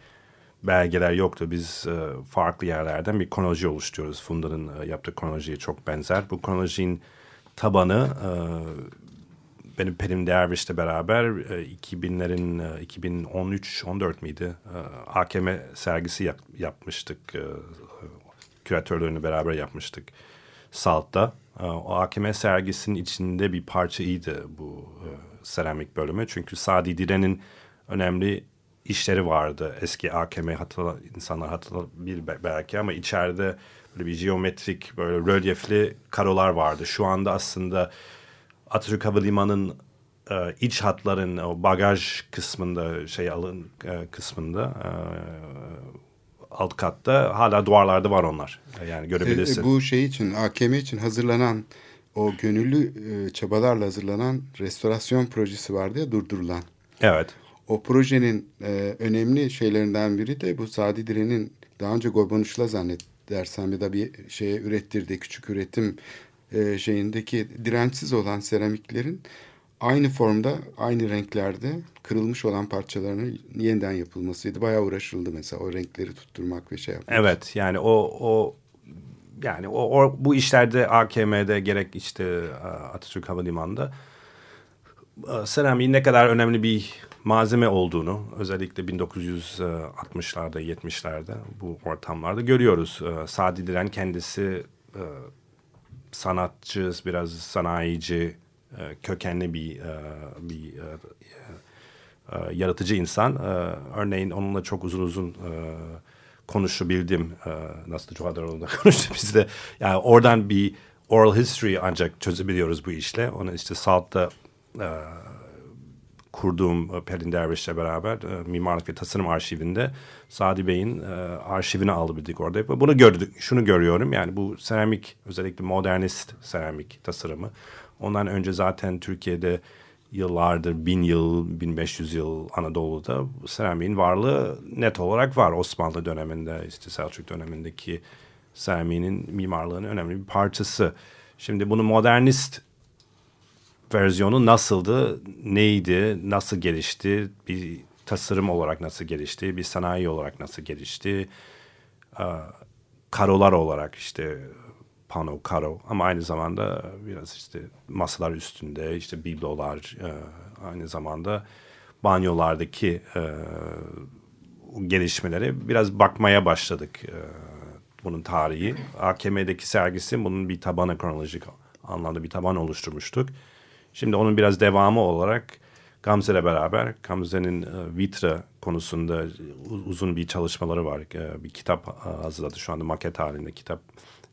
belgeler yoktu. Biz e, farklı yerlerden bir kronoloji oluşturuyoruz. Funda'nın e, yaptığı kronolojiye çok benzer. Bu kronolojinin tabanı e, benim Perim Derviş'le beraber e, 2000'lerin e, 2013-14 miydi? E, AKM sergisi yap, yapmıştık. E, küratörlerini beraber yapmıştık. Salt'ta. E, o AKM sergisinin içinde bir parçaydı bu e, seramik bölümü. Çünkü Sadi Diren'in önemli işleri vardı. Eski AKM hatırla, insanlar hatırlayabilir belki ama içeride böyle bir geometrik böyle rölyefli karolar vardı. Şu anda aslında Atatürk Havalimanı'nın e, iç hatların o bagaj kısmında şey alın e, kısmında e, alt katta hala duvarlarda var onlar. Yani görebilirsin. E, bu şey için AKM için hazırlanan o gönüllü e, çabalarla hazırlanan restorasyon projesi vardı ya durdurulan. Evet. O projenin e, önemli şeylerinden biri de bu Sadi Diren'in daha önce Gorbanuş'la zannedersem ya da bir şeye ürettirdiği küçük üretim e, şeyindeki dirençsiz olan seramiklerin aynı formda, aynı renklerde kırılmış olan parçalarının yeniden yapılmasıydı. Bayağı uğraşıldı mesela o renkleri tutturmak ve şey yapmak. Evet yani o o yani o, o bu işlerde AKM'de gerek işte Atatürk Havalimanı'nda seramiğin ne kadar önemli bir malzeme olduğunu özellikle 1960'larda 70'lerde bu ortamlarda görüyoruz. Sadi Diren kendisi sanatçı, biraz sanayici, kökenli bir bir yaratıcı insan. Örneğin onunla çok uzun uzun konuşabildim. Nasıl Cuhadarolu'nda konuştu biz de. Yani oradan bir oral history ancak çözebiliyoruz bu işle. Onu işte Salt'ta kurduğum Pelin Derviş'le beraber e, Mimarlık ve Tasarım Arşivinde Sadi Bey'in e, arşivini alabildik orada. Ve bunu gördük, şunu görüyorum yani bu seramik özellikle modernist seramik tasarımı. Ondan önce zaten Türkiye'de yıllardır bin yıl, 1500 yıl Anadolu'da seramiğin varlığı net olarak var. Osmanlı döneminde işte Selçuk dönemindeki seramiğinin mimarlığının önemli bir parçası. Şimdi bunu modernist versiyonu nasıldı, neydi, nasıl gelişti, bir tasarım olarak nasıl gelişti, bir sanayi olarak nasıl gelişti, karolar olarak işte pano, karo ama aynı zamanda biraz işte masalar üstünde işte biblolar, aynı zamanda banyolardaki gelişmeleri biraz bakmaya başladık bunun tarihi. AKM'deki sergisi bunun bir tabanı kronolojik anlamda bir taban oluşturmuştuk. Şimdi onun biraz devamı olarak Gamze ile beraber Gamze'nin e, Vitra konusunda uzun bir çalışmaları var. E, bir kitap e, hazırladı şu anda maket halinde kitap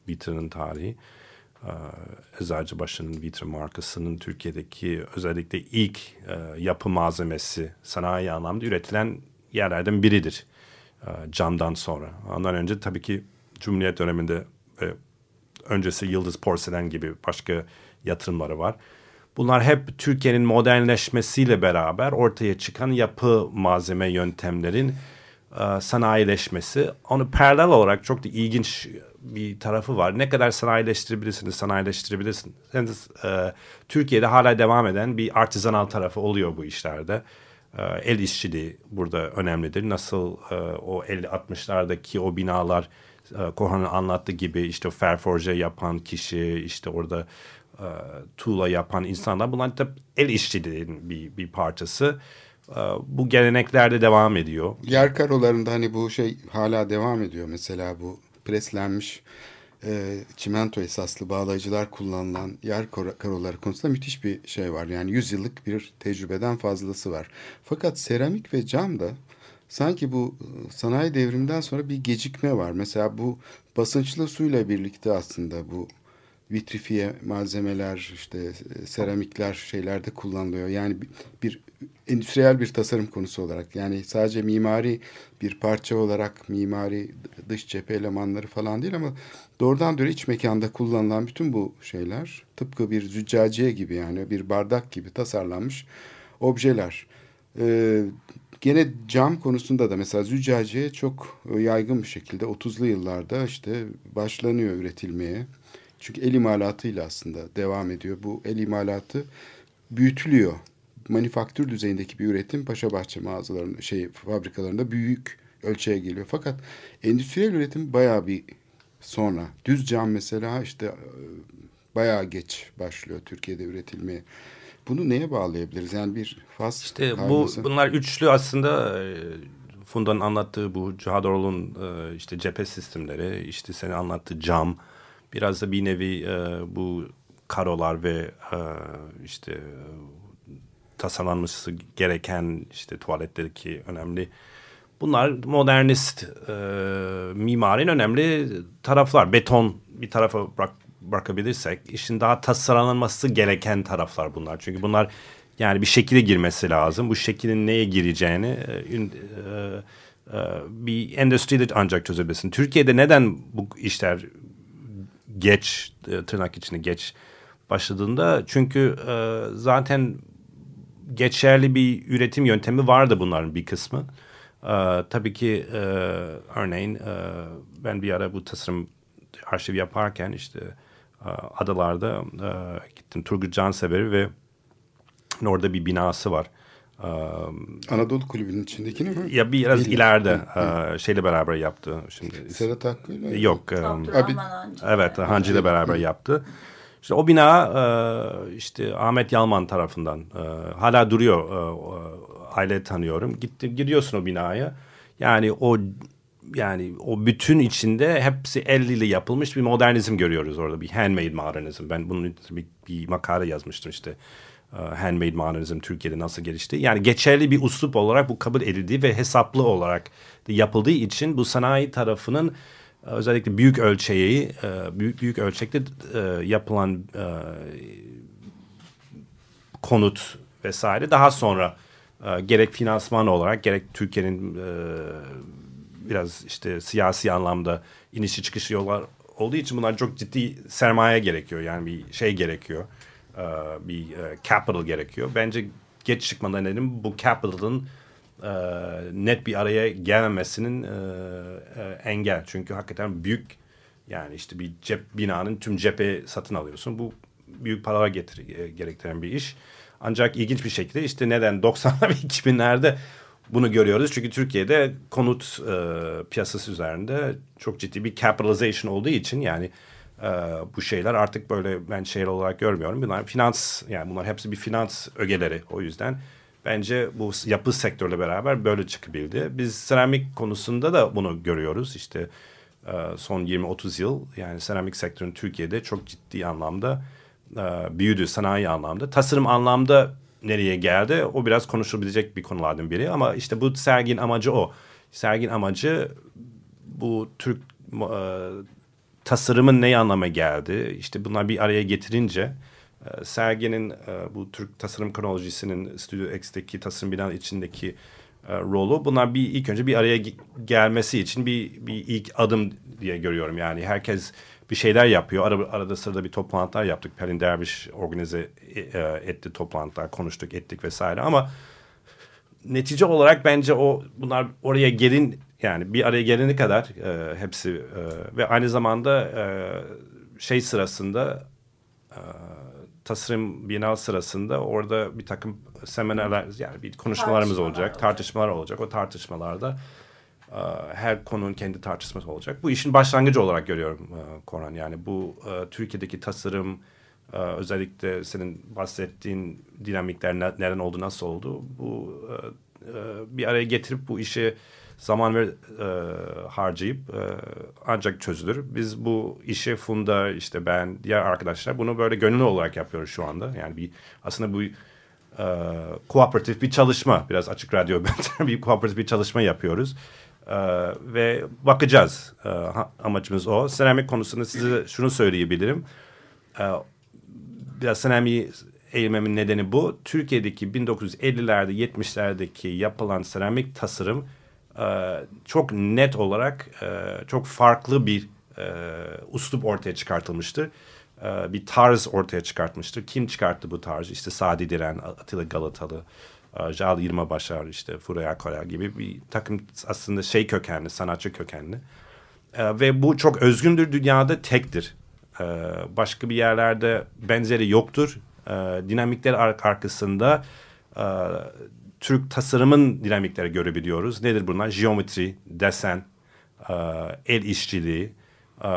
Vitra'nın tarihi. Eczacıbaşı'nın Vitra markasının Türkiye'deki özellikle ilk yapı malzemesi sanayi anlamda üretilen yerlerden biridir. Camdan sonra. Ondan önce tabii ki Cumhuriyet döneminde öncesi Yıldız Porselen gibi başka yatırımları var. Bunlar hep Türkiye'nin modernleşmesiyle beraber ortaya çıkan yapı malzeme yöntemlerin e, sanayileşmesi. Onu paralel olarak çok da ilginç bir tarafı var. Ne kadar sanayileştirebilirsiniz, sanayileştirebilirsiniz. E, Türkiye'de hala devam eden bir artizanal tarafı oluyor bu işlerde. E, el işçiliği burada önemlidir. Nasıl e, o 50-60'lardaki o binalar e, Korhan'ın anlattığı gibi işte ferforje yapan kişi, işte orada e, tuğla yapan insanlar bunlar da el işçiliğinin bir, bir parçası. E, bu geleneklerde devam ediyor. Yer karolarında hani bu şey hala devam ediyor. Mesela bu preslenmiş e, çimento esaslı bağlayıcılar kullanılan yer karoları konusunda müthiş bir şey var. Yani 100 yıllık bir tecrübeden fazlası var. Fakat seramik ve cam da sanki bu sanayi devriminden sonra bir gecikme var. Mesela bu basınçlı suyla birlikte aslında bu vitrifiye malzemeler işte e, seramikler şeylerde kullanılıyor. Yani bir endüstriyel bir tasarım konusu olarak yani sadece mimari bir parça olarak mimari dış cephe elemanları falan değil ama doğrudan doğru iç mekanda kullanılan bütün bu şeyler tıpkı bir züccaciye gibi yani bir bardak gibi tasarlanmış objeler. Ee, gene cam konusunda da mesela züccaciye çok yaygın bir şekilde 30'lu yıllarda işte başlanıyor üretilmeye. Çünkü el imalatıyla aslında devam ediyor. Bu el imalatı büyütülüyor. Manifaktür düzeyindeki bir üretim Paşabahçe mağazalarında, şey fabrikalarında büyük ölçüye geliyor. Fakat endüstriyel üretim bayağı bir sonra. Düz cam mesela işte e, bayağı geç başlıyor Türkiye'de üretilmeye. Bunu neye bağlayabiliriz? Yani bir faz İşte bu bunlar üçlü aslında e, Funda'nın anlattığı bu Cihadorol'un e, işte cephe sistemleri, işte senin anlattığı cam, biraz da bir nevi e, bu karolar ve e, işte tasarlanması gereken işte tuvaletteki önemli bunlar modernist e, mimarinin önemli taraflar. Beton bir tarafa bırak, bırakabilirsek işin daha tasarlanması gereken taraflar bunlar. Çünkü bunlar yani bir şekilde girmesi lazım. Bu şekilin neye gireceğini e, e, e, bir endüstride ancak çözebilirsin. Türkiye'de neden bu işler geç e, tırnak içinde geç başladığında çünkü e, zaten geçerli bir üretim yöntemi vardı bunların bir kısmı. E, tabii ki e, örneğin e, ben bir ara bu tasarım arşiv yaparken işte e, adalarda e, gittim Turgut Cansever'i ve orada bir binası var. Anadolu Kulübü'nün içindeki mi? Ya biraz Değil ileride e, şeyle beraber yaptı. Şimdi Serhat Hakkı ile? Yok. Um, evet, Hancı ile beraber yaptı. İşte o bina e, işte Ahmet Yalman tarafından e, hala duruyor. E, aile tanıyorum. Gitti gidiyorsun o binaya. Yani o yani o bütün içinde hepsi el ile yapılmış bir modernizm görüyoruz orada. Bir handmade modernizm. Ben bunun bir, bir makale yazmıştım işte e, handmade modernizm Türkiye'de nasıl gelişti. Yani geçerli bir uslup olarak bu kabul edildi ve hesaplı olarak yapıldığı için bu sanayi tarafının e, özellikle büyük ölçeği, e, büyük büyük ölçekte yapılan konut vesaire daha sonra gerek finansman olarak gerek Türkiye'nin biraz işte siyasi anlamda inişi çıkışı yollar olduğu için bunlar çok ciddi sermaye gerekiyor. Yani bir şey gerekiyor. E, bir e, capital gerekiyor. Bence geç çıkmadan dedim bu capital'ın e, net bir araya gelmemesinin engel. Çünkü hakikaten büyük yani işte bir cep binanın tüm cephe satın alıyorsun. Bu büyük paralar getir, gerektiren bir iş. Ancak ilginç bir şekilde işte neden 90'lar ve 2000'lerde bunu görüyoruz. Çünkü Türkiye'de konut e, piyasası üzerinde çok ciddi bir capitalization olduğu için yani e, bu şeyler artık böyle ben şeyler olarak görmüyorum. Bunlar finans yani bunlar hepsi bir finans ögeleri o yüzden. Bence bu yapı sektörle beraber böyle çıkabildi. Biz seramik konusunda da bunu görüyoruz. İşte e, son 20-30 yıl yani seramik sektörün Türkiye'de çok ciddi anlamda e, büyüdü sanayi anlamda. Tasarım anlamda nereye geldi o biraz konuşulabilecek bir konulardan biri. Ama işte bu sergin amacı o. Sergin amacı bu Türk tasarımın ne anlama geldi? İşte bunlar bir araya getirince e, serginin e, bu Türk tasarım kronolojisinin Studio X'teki tasarım binanın içindeki e, rolü bunlar bir ilk önce bir araya gelmesi için bir, bir ilk adım diye görüyorum. Yani herkes bir şeyler yapıyor. Arada, arada sırada bir toplantılar yaptık. Pelin Derviş organize e, etti toplantılar, konuştuk, ettik vesaire ama netice olarak bence o bunlar oraya gelin yani bir araya gelene kadar e, hepsi e, ve aynı zamanda e, şey sırasında e, tasarım bienal sırasında orada bir takım seminerler yani bir konuşmalarımız olacak, tartışmalar olacak. O tartışmalarda e, her konunun kendi tartışması olacak. Bu işin başlangıcı olarak görüyorum e, Koran. Yani bu e, Türkiye'deki tasarım e, özellikle senin bahsettiğin dinamikler ne- neden oldu, nasıl oldu? Bu e, e, bir araya getirip bu işi zaman ve e, harcayıp e, ancak çözülür. Biz bu işi Funda işte ben diğer arkadaşlar bunu böyle gönüllü olarak yapıyoruz şu anda. Yani bir aslında bu e, kooperatif bir çalışma biraz açık radyo bir kooperatif bir çalışma yapıyoruz. E, ve bakacağız. E, ha- amacımız o. Seramik konusunda size şunu söyleyebilirim. E, biraz seramik eğilmemin nedeni bu. Türkiye'deki 1950'lerde 70'lerdeki yapılan seramik tasarım çok net olarak e, çok farklı bir e, uslup ortaya çıkartılmıştır. E, bir tarz ortaya çıkartmıştır. Kim çıkarttı bu tarzı? İşte Sadi Diren, Atilla Galatalı, e, Jal Yirmabaşar, işte Furaya Korea gibi bir takım aslında şey kökenli, sanatçı kökenli. E, ve bu çok özgündür dünyada tektir. E, başka bir yerlerde benzeri yoktur. E, dinamikler ar- arkasında e, Türk tasarımın dinamikleri görebiliyoruz. Nedir bunlar? Geometri, desen, e, el işçiliği, e,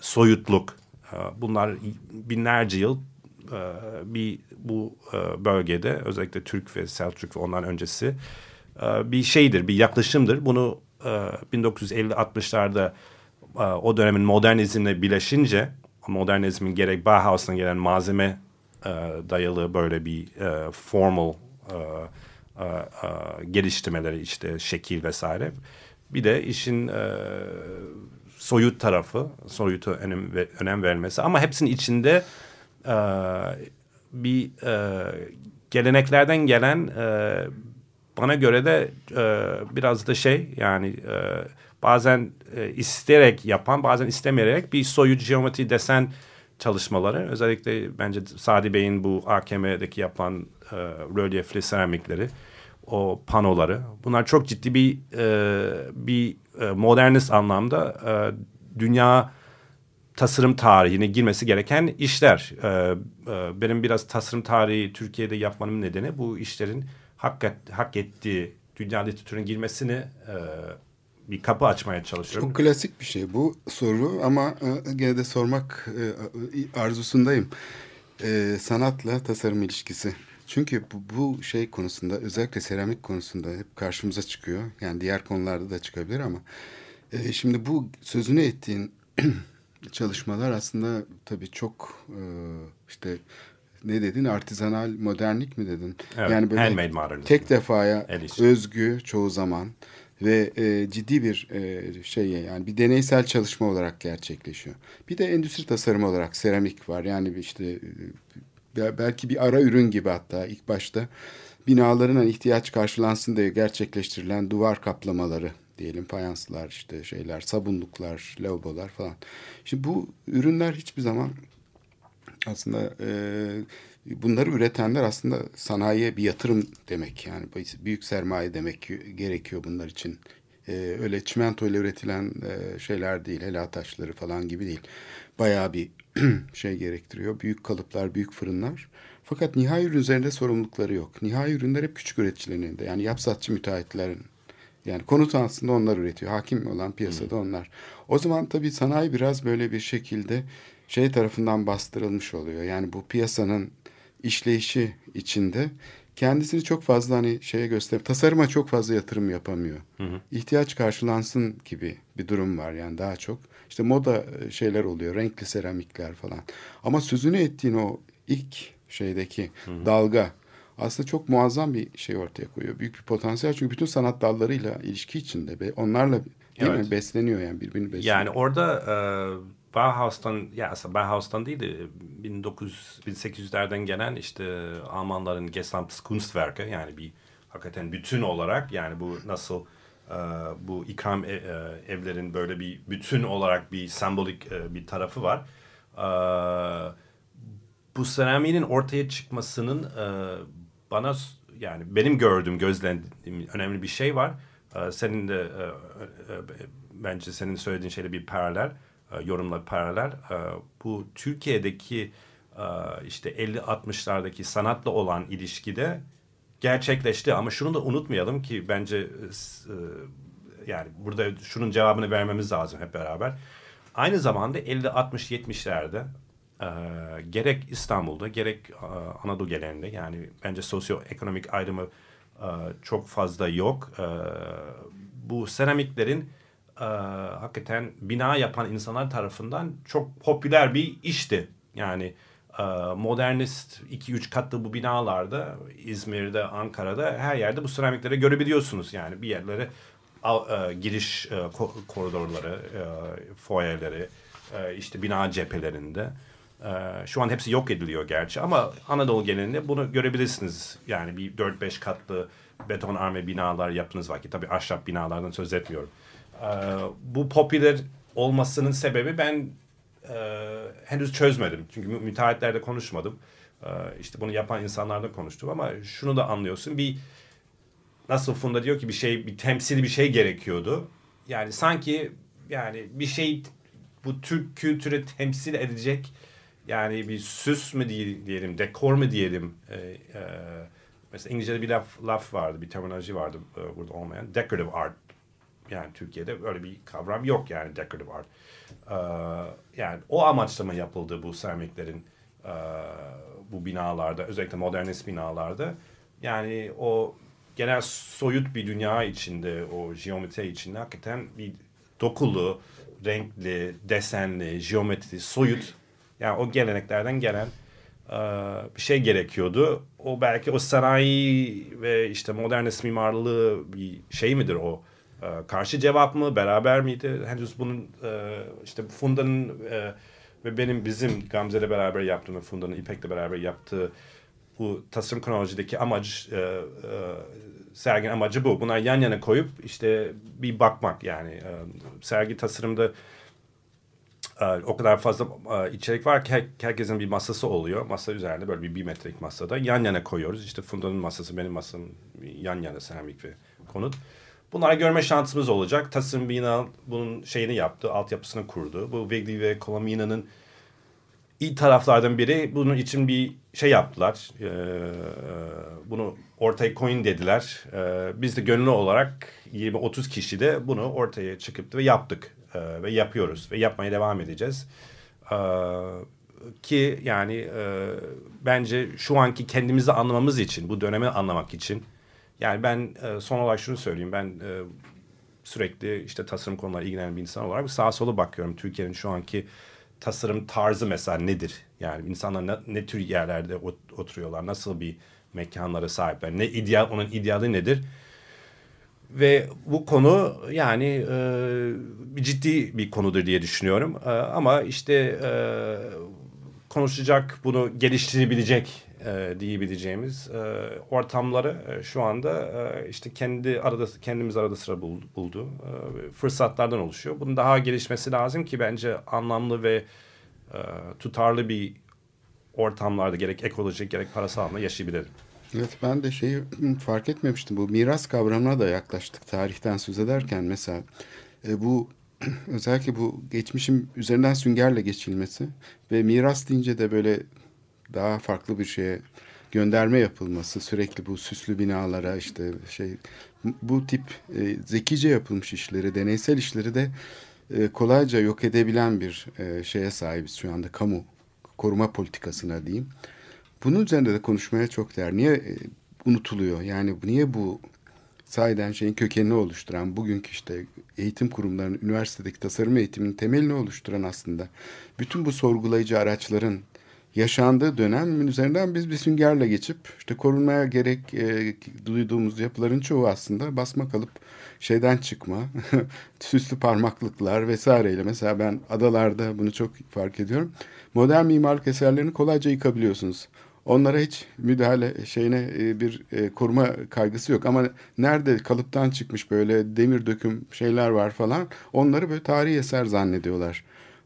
soyutluk. E, bunlar binlerce yıl bir bu bölgede özellikle Türk ve Selçuk ve ondan öncesi bir şeydir, bir yaklaşımdır. Bunu e, 1950-60'larda e, o dönemin modernizmle birleşince modernizmin gerek Bauhaus'tan gelen malzeme dayalı böyle bir e, formal e, e, geliştirmeleri işte şekil vesaire. Bir de işin e, soyut tarafı, soyuta önem, önem verilmesi ama hepsinin içinde e, bir geleneklerden gelen bana göre de biraz da şey yani bazen e, isteyerek yapan bazen istemeyerek bir soyut geometri desen çalışmaları özellikle bence Sadi Bey'in bu AKM'deki yapan e, rölyefli seramikleri o panoları bunlar çok ciddi bir e, bir e, modernist anlamda e, dünya tasarım tarihine girmesi gereken işler. Ee, e, benim biraz tasarım tarihi Türkiye'de yapmanın nedeni bu işlerin hak, hak ettiği dünya literatürüne girmesini e, bir kapı açmaya çalışıyorum. Çok klasik bir şey bu soru ama e, gene de sormak e, arzusundayım. E, sanatla tasarım ilişkisi. Çünkü bu, bu şey konusunda özellikle seramik konusunda hep karşımıza çıkıyor. Yani diğer konularda da çıkabilir ama e, şimdi bu sözünü ettiğin çalışmalar aslında tabii çok e, işte ne dedin artizanal modernlik mi dedin? Evet, handmade modernizm. tek defaya El özgü çoğu zaman ve e, ciddi bir e, şey yani bir deneysel çalışma olarak gerçekleşiyor. Bir de endüstri tasarımı olarak seramik var. Yani işte e, bel- belki bir ara ürün gibi hatta ilk başta binaların hani ihtiyaç karşılansın diye gerçekleştirilen duvar kaplamaları diyelim fayanslar işte şeyler sabunluklar lavabolar falan. Şimdi bu ürünler hiçbir zaman aslında e, bunları üretenler aslında sanayiye bir yatırım demek yani büyük sermaye demek gerekiyor bunlar için. E, öyle çimento ile üretilen e, şeyler değil, helal taşları falan gibi değil. Bayağı bir şey gerektiriyor. Büyük kalıplar, büyük fırınlar. Fakat nihai ürün üzerinde sorumlulukları yok. Nihai ürünler hep küçük üreticilerin elinde. Yani yapsatçı müteahhitlerin. Yani konut aslında onlar üretiyor. Hakim olan piyasada onlar. O zaman tabii sanayi biraz böyle bir şekilde şey tarafından bastırılmış oluyor. Yani bu piyasanın işleyişi içinde kendisini çok fazla hani şeye göster tasarıma çok fazla yatırım yapamıyor. İhtiyaç karşılansın gibi bir durum var yani daha çok. İşte moda şeyler oluyor, renkli seramikler falan. Ama sözünü ettiğin o ilk şeydeki dalga aslında çok muazzam bir şey ortaya koyuyor. Büyük bir potansiyel çünkü bütün sanat dallarıyla ilişki içinde ve onlarla değil Evet. mi besleniyor yani birbirini besliyor. Yani orada e, Bauhaus'tan ya aslında Bauhaus'tan değil de 1900 1800'lerden gelen işte Almanların Gesamtkunstwerke yani bir hakikaten bütün olarak yani bu nasıl e, bu ikram e- e, evlerin böyle bir bütün olarak bir sembolik bir tarafı var. Bu seramiğin ortaya çıkmasının bana yani benim gördüğüm gözlemlediğim önemli bir şey var. Senin de bence senin söylediğin şeyle bir paralel, yorumla paralel. E, bu Türkiye'deki e, işte 50-60'lardaki sanatla olan ilişkide gerçekleşti. Ama şunu da unutmayalım ki bence e, yani burada şunun cevabını vermemiz lazım hep beraber. Aynı zamanda 50-60-70'lerde e, gerek İstanbul'da gerek e, Anadolu genelinde yani bence sosyoekonomik ayrımı e, çok fazla yok. E, bu seramiklerin e, hakikaten bina yapan insanlar tarafından çok popüler bir işti. Yani e, modernist 2-3 katlı bu binalarda İzmir'de, Ankara'da her yerde bu seramikleri görebiliyorsunuz. Yani bir yerlere e, giriş e, koridorları, e, foyerleri, e, işte bina cephelerinde. E, şu an hepsi yok ediliyor gerçi ama Anadolu genelinde bunu görebilirsiniz. Yani bir 4-5 katlı beton arme binalar yaptığınız vakit. Tabii ahşap binalardan söz etmiyorum. E, bu popüler olmasının sebebi ben e, henüz çözmedim. Çünkü müteahhitlerle konuşmadım. E, işte bunu yapan insanlarla konuştum ama şunu da anlıyorsun. Bir nasıl Funda diyor ki bir şey bir temsili bir şey gerekiyordu. Yani sanki yani bir şey bu Türk kültürü temsil edecek yani bir süs mü diyelim, dekor mu diyelim. E, e, mesela İngilizce'de bir laf, laf vardı, bir terminoloji vardı e, burada olmayan. Decorative art. Yani Türkiye'de öyle bir kavram yok yani decorative art. E, yani o amaçla mı yapıldı bu seramiklerin e, bu binalarda, özellikle modernist binalarda? Yani o genel soyut bir dünya içinde, o geometri içinde hakikaten bir dokulu, renkli, desenli, geometri, soyut yani o geleneklerden gelen bir şey gerekiyordu. O belki o sanayi ve işte modernist mimarlığı bir şey midir o? E, karşı cevap mı? Beraber miydi? Henüz bunun e, işte Funda'nın e, ve benim bizim Gamze'yle beraber yaptığım ve Funda'nın İpek'le beraber yaptığı bu tasarım kronolojideki amaç e, e, serginin amacı bu. Bunlar yan yana koyup işte bir bakmak yani e, sergi tasarımda e, o kadar fazla e, içerik var ki her, herkesin bir masası oluyor. Masa üzerinde böyle bir bir metrelik masada yan yana koyuyoruz. İşte Funda'nın masası benim masam yan yana seramik ve konut. Bunları görme şansımız olacak. Tasarım bina bunun şeyini yaptı, altyapısını kurdu. Bu Wrigley ve Colomina'nın iyi taraflardan biri bunun için bir şey yaptılar. E, bunu ortaya koyun dediler. E, biz de gönüllü olarak 20-30 kişi de bunu ortaya çıkıp ve yaptık. E, ve yapıyoruz ve yapmaya devam edeceğiz. E, ki yani e, bence şu anki kendimizi anlamamız için, bu dönemi anlamak için yani ben e, son olarak şunu söyleyeyim. Ben e, sürekli işte tasarım konuları ilgilenen bir insan olarak sağa sola bakıyorum. Türkiye'nin şu anki tasarım tarzı mesela nedir? Yani insanlar ne, ne tür yerlerde oturuyorlar? Nasıl bir mekanlara sahipler? Ne ideal, onun ideali nedir? Ve bu konu yani e, ciddi bir konudur diye düşünüyorum. E, ama işte e, konuşacak, bunu geliştirebilecek e, diyebileceğimiz e, ortamları e, şu anda e, işte kendi arada kendimiz arada sıra buldu, e, fırsatlardan oluşuyor. Bunun daha gelişmesi lazım ki bence anlamlı ve e, tutarlı bir ortamlarda gerek ekolojik gerek parasal anlamda yaşayabilirim. Evet ben de şeyi fark etmemiştim. Bu miras kavramına da yaklaştık tarihten söz ederken mesela e, bu özellikle bu geçmişin üzerinden süngerle geçilmesi ve miras deyince de böyle daha farklı bir şeye gönderme yapılması sürekli bu süslü binalara işte şey bu tip e, zekice yapılmış işleri deneysel işleri de e, kolayca yok edebilen bir e, şeye sahibiz şu anda kamu koruma politikasına diyeyim. Bunun üzerinde de konuşmaya çok değer. Niye e, unutuluyor? Yani niye bu sahiden şeyin kökenini oluşturan, bugünkü işte eğitim kurumlarının, üniversitedeki tasarım eğitiminin temelini oluşturan aslında bütün bu sorgulayıcı araçların yaşandığı dönemin üzerinden biz bir süngerle geçip işte korunmaya gerek e, duyduğumuz yapıların çoğu aslında basma kalıp şeyden çıkma süslü parmaklıklar vesaireyle mesela ben adalarda bunu çok fark ediyorum modern mimarlık eserlerini kolayca yıkabiliyorsunuz onlara hiç müdahale şeyine e, bir e, koruma kaygısı yok ama nerede kalıptan çıkmış böyle demir döküm şeyler var falan onları böyle tarihi eser zannediyorlar.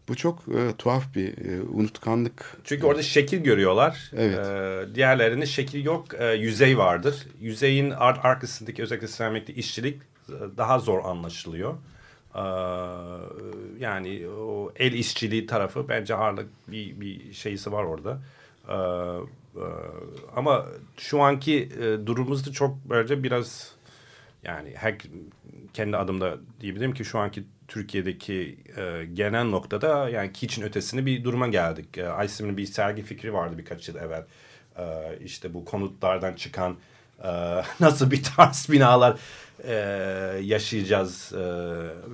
Bu çok e, tuhaf bir e, unutkanlık. Çünkü orada şekil görüyorlar. Evet. E, diğerlerinde şekil yok, e, yüzey vardır. Yüzeyin ar arkasındaki özellikle seramikte işçilik daha zor anlaşılıyor. Ee, yani o el işçiliği tarafı bence ağırlık bir, bir şeysi var orada. E, ama şu anki e, durumumuzda çok böylece biraz yani her kendi adımda diyebilirim ki şu anki Türkiye'deki e, genel noktada yani Kitchen ötesini bir duruma geldik. E, Aysim'in bir sergi fikri vardı birkaç yıl evvel. E, işte bu konutlardan çıkan e, nasıl bir tarz binalar e, yaşayacağız e,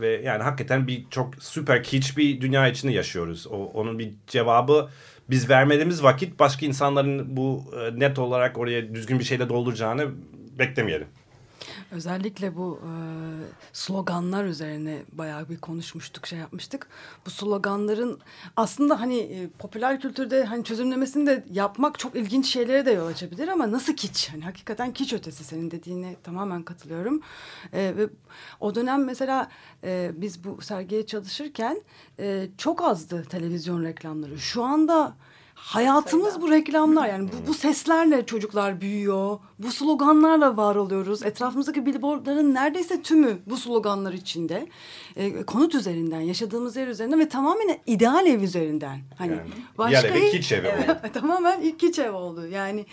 ve yani hakikaten bir çok süper kitsch bir dünya içinde yaşıyoruz. O, onun bir cevabı biz vermediğimiz vakit başka insanların bu e, net olarak oraya düzgün bir şeyle dolduracağını beklemeyelim. Özellikle bu e, sloganlar üzerine bayağı bir konuşmuştuk, şey yapmıştık. Bu sloganların aslında hani e, popüler kültürde hani çözümlemesini de yapmak çok ilginç şeylere de yol açabilir ama nasıl kiç? Hani hakikaten kiç ötesi senin dediğine tamamen katılıyorum. E, ve o dönem mesela e, biz bu sergiye çalışırken e, çok azdı televizyon reklamları. Şu anda Hayatımız bu reklamlar yani bu, bu seslerle çocuklar büyüyor. Bu sloganlarla var oluyoruz. Etrafımızdaki billboardların neredeyse tümü bu sloganlar içinde. E, konut üzerinden, yaşadığımız yer üzerinden ve tamamen ideal ev üzerinden. Hani yani, başka ev, kiç evi oldu. tamamen ilk kiç ev oldu. Yani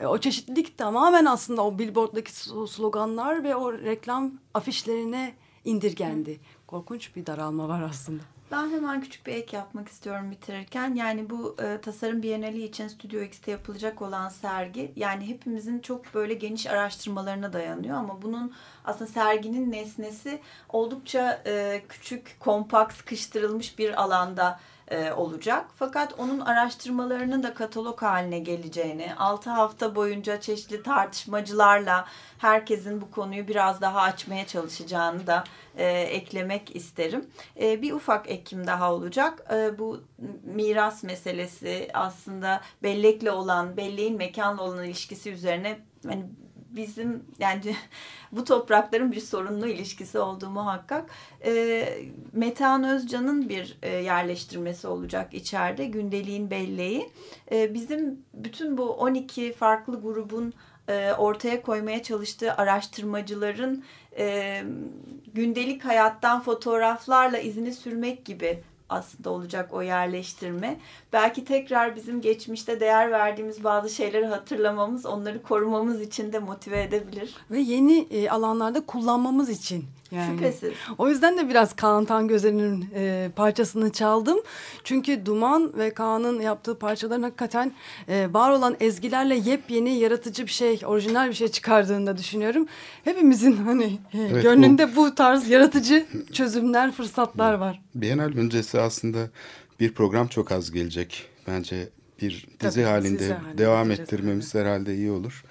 e, o çeşitlilik tamamen aslında o billboarddaki sloganlar ve o reklam afişlerine indirgendi. Korkunç bir daralma var aslında. Ben hemen küçük bir ek yapmak istiyorum bitirirken. Yani bu e, tasarım bienali için Studio X'te yapılacak olan sergi yani hepimizin çok böyle geniş araştırmalarına dayanıyor ama bunun aslında serginin nesnesi oldukça e, küçük, kompakt, sıkıştırılmış bir alanda e, olacak. Fakat onun araştırmalarının da katalog haline geleceğini, 6 hafta boyunca çeşitli tartışmacılarla herkesin bu konuyu biraz daha açmaya çalışacağını da e, eklemek isterim. E, bir ufak ekim daha olacak. E, bu miras meselesi aslında bellekle olan, belleğin mekanla olan ilişkisi üzerine hani bizim yani bu toprakların bir sorunlu ilişkisi olduğu muhakkak. E, Metehan Özcan'ın bir e, yerleştirmesi olacak içeride gündeliğin belleği. E, bizim bütün bu 12 farklı grubun e, ortaya koymaya çalıştığı araştırmacıların e, gündelik hayattan fotoğraflarla izini sürmek gibi aslında olacak o yerleştirme. Belki tekrar bizim geçmişte değer verdiğimiz bazı şeyleri hatırlamamız, onları korumamız için de motive edebilir. Ve yeni e, alanlarda kullanmamız için. Yani. Şüphesiz. O yüzden de biraz Kaan Tangöze'nin e, parçasını çaldım. Çünkü Duman ve Kaan'ın yaptığı parçaların hakikaten e, var olan ezgilerle yepyeni yaratıcı bir şey, orijinal bir şey çıkardığını da düşünüyorum. Hepimizin hani e, evet, gönlünde bu... bu tarz yaratıcı çözümler, fırsatlar var. Bienal öncesi aslında bir program çok az gelecek. Bence bir dizi Tabii, halinde devam ettirmemiz evet. herhalde iyi olur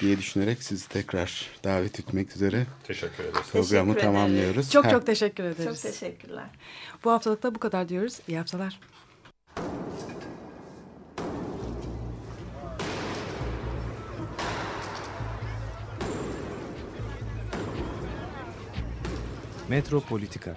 diye düşünerek sizi tekrar davet etmek üzere teşekkür ederiz. Programı teşekkür tamamlıyoruz. Çok çok teşekkür ederiz. Çok teşekkürler. Bu haftalıkta bu kadar diyoruz. İyi haftalar. Metropolitika